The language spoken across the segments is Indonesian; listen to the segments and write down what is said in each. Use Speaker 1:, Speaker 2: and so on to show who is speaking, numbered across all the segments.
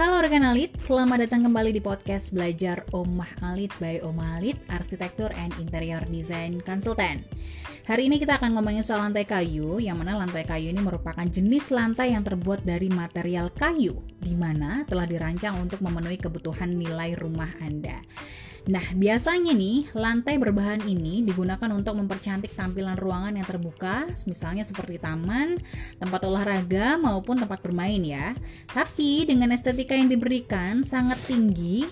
Speaker 1: Halo rekan Alit, selamat datang kembali di podcast Belajar Omah Alit by Omah Alit, Arsitektur and Interior Design Consultant. Hari ini kita akan ngomongin soal lantai kayu, yang mana lantai kayu ini merupakan jenis lantai yang terbuat dari material kayu, di mana telah dirancang untuk memenuhi kebutuhan nilai rumah Anda. Nah, biasanya nih, lantai berbahan ini digunakan untuk mempercantik tampilan ruangan yang terbuka, misalnya seperti taman, tempat olahraga, maupun tempat bermain ya. Tapi dengan estetika yang diberikan sangat tinggi,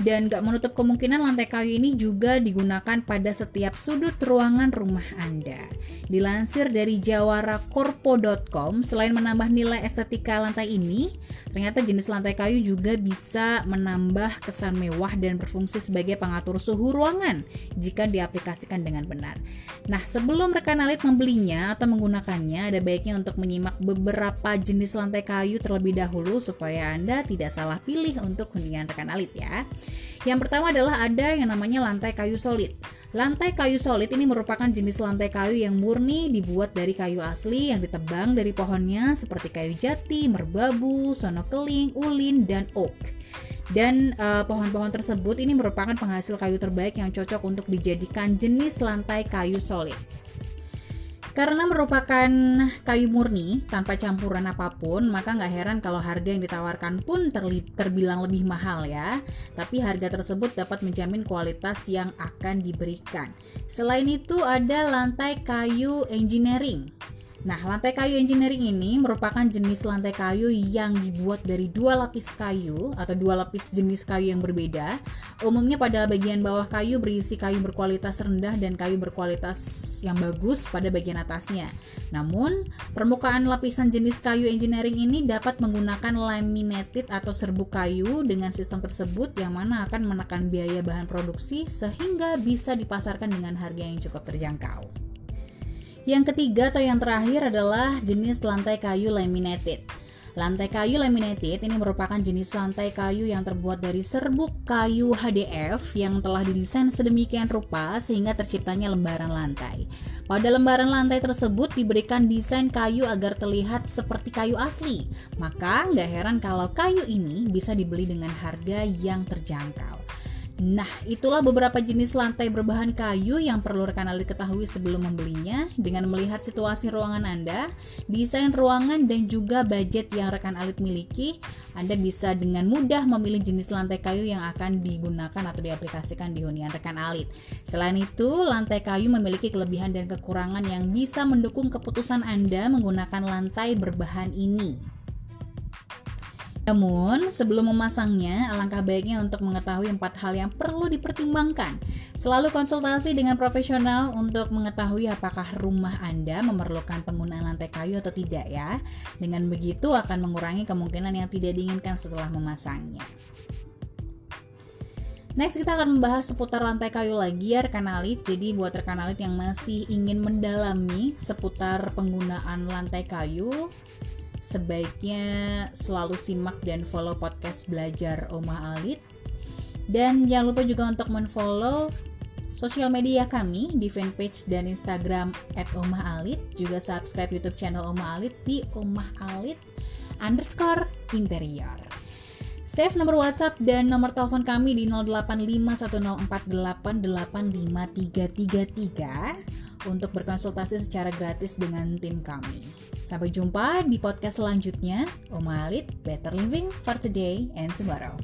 Speaker 1: dan gak menutup kemungkinan lantai kayu ini juga digunakan pada setiap sudut ruangan rumah Anda. Dilansir dari jawarakorpo.com, selain menambah nilai estetika lantai ini, ternyata jenis lantai kayu juga bisa menambah kesan mewah dan berfungsi sebagai pengatur suhu ruangan jika diaplikasikan dengan benar. Nah, sebelum rekan alit membelinya atau menggunakannya, ada baiknya untuk menyimak beberapa jenis lantai kayu terlebih dahulu supaya Anda tidak salah pilih untuk hunian rekan alit ya. Yang pertama adalah ada yang namanya lantai kayu solid. Lantai kayu solid ini merupakan jenis lantai kayu yang murni dibuat dari kayu asli yang ditebang dari pohonnya seperti kayu jati, merbabu, sono keling, ulin, dan oak. Dan pohon pohon-pohon tersebut ini merupakan penghasil kayu terbaik yang cocok untuk dijadikan jenis lantai kayu solid. Karena merupakan kayu murni tanpa campuran apa pun, maka nggak heran kalau harga yang ditawarkan pun terbilang lebih mahal ya. Tapi harga tersebut dapat menjamin kualitas yang akan diberikan. Selain itu ada lantai kayu engineering. Nah, lantai kayu engineering ini merupakan jenis lantai kayu yang dibuat dari dua lapis kayu atau dua lapis jenis kayu yang berbeda. Umumnya pada bagian bawah kayu berisi kayu berkualitas rendah dan kayu berkualitas yang bagus pada bagian atasnya. Namun, permukaan lapisan jenis kayu engineering ini dapat menggunakan laminated atau serbuk kayu dengan sistem tersebut yang mana akan menekan biaya bahan produksi sehingga bisa dipasarkan dengan harga yang cukup terjangkau. Yang ketiga atau yang terakhir adalah jenis lantai kayu laminated. Lantai kayu laminated ini merupakan jenis lantai kayu yang terbuat dari serbuk kayu HDF yang telah didesain sedemikian rupa sehingga terciptanya lembaran lantai. Pada lembaran lantai tersebut diberikan desain kayu agar terlihat seperti kayu asli. Maka nggak heran kalau kayu ini bisa dibeli dengan harga yang terjangkau. Nah, itulah beberapa jenis lantai berbahan kayu yang perlu rekan alit ketahui sebelum membelinya dengan melihat situasi ruangan Anda, desain ruangan dan juga budget yang rekan alit miliki. Anda bisa dengan mudah memilih jenis lantai kayu yang akan digunakan atau diaplikasikan di hunian rekan alit. Selain itu, lantai kayu memiliki kelebihan dan kekurangan yang bisa mendukung keputusan Anda menggunakan lantai berbahan ini. Namun, sebelum memasangnya, alangkah baiknya untuk mengetahui empat hal yang perlu dipertimbangkan. Selalu konsultasi dengan profesional untuk mengetahui apakah rumah Anda memerlukan penggunaan lantai kayu atau tidak ya. Dengan begitu akan mengurangi kemungkinan yang tidak diinginkan setelah memasangnya. Next kita akan membahas seputar lantai kayu lagi ya rekan alit. Jadi buat rekan alit yang masih ingin mendalami seputar penggunaan lantai kayu, sebaiknya selalu simak dan follow podcast belajar Oma Alit. Dan jangan lupa juga untuk menfollow sosial media kami di fanpage dan Instagram at Omah Alit. Juga subscribe YouTube channel Omah Alit di Omah Alit underscore interior. Save nomor WhatsApp dan nomor telepon kami di 085104885333 untuk berkonsultasi secara gratis dengan tim kami. Sampai jumpa di podcast selanjutnya. Om Alit, better living for today and tomorrow.